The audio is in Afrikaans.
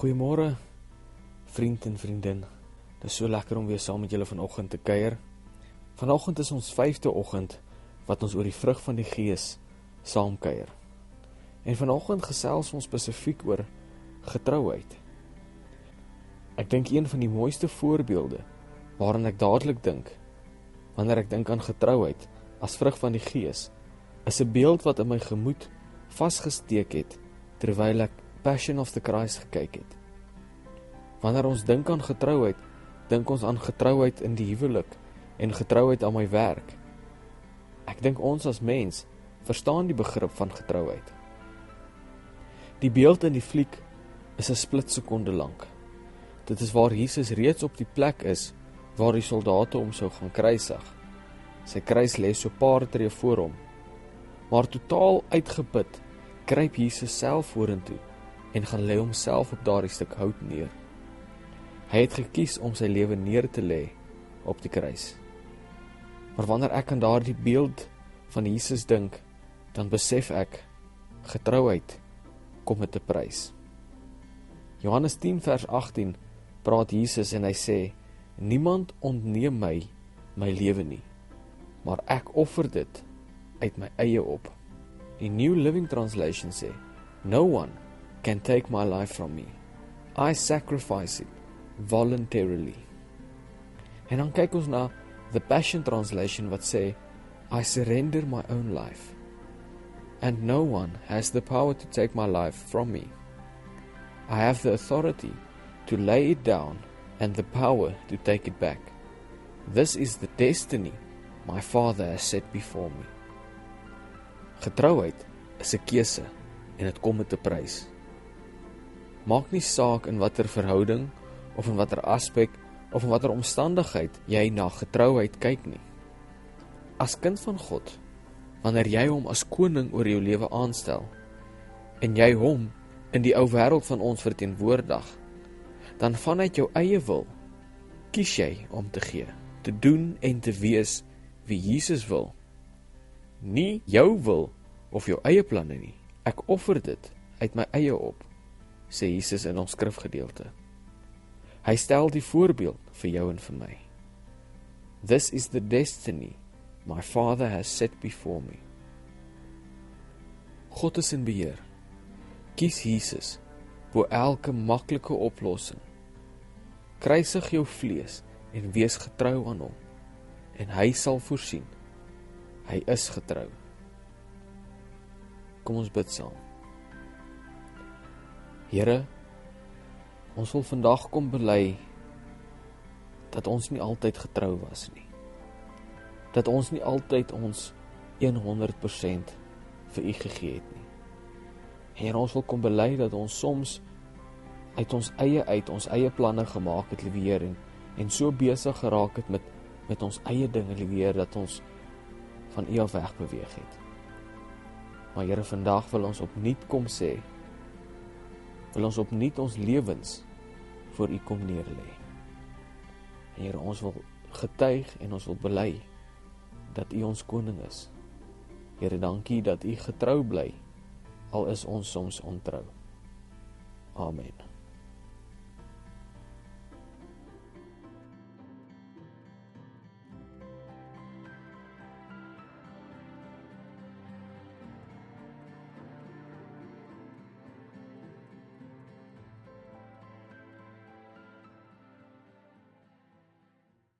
Goeiemôre vriend en vriendin. Dit is so lekker om weer saam met julle vanoggend te kuier. Vanoggend is ons 5de oggend wat ons oor die vrug van die Gees saam kuier. En vanoggend gesels ons spesifiek oor getrouheid. Ek dink een van die mooiste voorbeelde waaraan ek dadelik dink wanneer ek dink aan getrouheid as vrug van die Gees is 'n beeld wat in my gemoed vasgesteek het terwyl ek Passion of the Christ gekyk het. Wanneer ons dink aan getrouheid, dink ons aan getrouheid in die huwelik en getrouheid aan my werk. Ek dink ons as mens verstaan die begrip van getrouheid. Die beeld in die fliek is 'n splitsekonde lank. Dit is waar Jesus reeds op die plek is waar die soldate hom sou gaan kruisig. Sy kruis lê so paar tree voor hom. Maar totaal uitgeput, kruip Jesus self vorentoe en gaan lê homself op daardie stuk hout neer. Hy het gekies om sy lewe neer te lê op die kruis. Maar wanneer ek aan daardie beeld van Jesus dink, dan besef ek getrouheid kom met 'n prys. Johannes 10 vers 18 praat Jesus en hy sê: "Niemand ontneem my my lewe nie, maar ek offer dit uit my eie op." Die New Living Translation sê: "No one can take my life from me. I sacrifice it voluntarily. En dan kyk ons na the Passion Translation wat sê I surrender my own life and no one has the power to take my life from me. I have the authority to lay it down and the power to take it back. This is the destiny my Father has set before me. Getrouheid is 'n keuse en dit kom met 'n prys. Maak nie saak in watter verhouding of in watter aspek of in watter omstandigheid jy na getrouheid kyk nie. As kind van God, wanneer jy hom as koning oor jou lewe aanstel en jy hom in die ou wêreld van ons verteenwoordig, dan vanuit jou eie wil kies jy om te gee, te doen en te wees wie Jesus wil. Nie jou wil of jou eie planne nie. Ek offer dit uit my eie op sê Jesus in ons skrifgedeelte. Hy stel die voorbeeld vir jou en vir my. This is the destiny my Father has set before me. God is in beheer. Kies Jesus bo elke maklike oplossing. Kruisig jou vlees en wees getrou aan hom en hy sal voorsien. Hy is getrou. Kom ons bid saam. Here, ons wil vandag kom bely dat ons nie altyd getrou was nie. Dat ons nie altyd ons 100% vir U gegee het nie. Here, ons wil kom bely dat ons soms uit ons eie uit ons eie planne gemaak het liewer en en so besig geraak het met met ons eie dinge liewer dat ons van U af weg beweeg het. Maar Here, vandag wil ons opnuut kom sê wil ons opnuut ons lewens voor U kom neerlê. Here, ons wil getuig en ons wil bely dat U ons koning is. Here, dankie dat U getrou bly al is ons soms ontrou. Amen.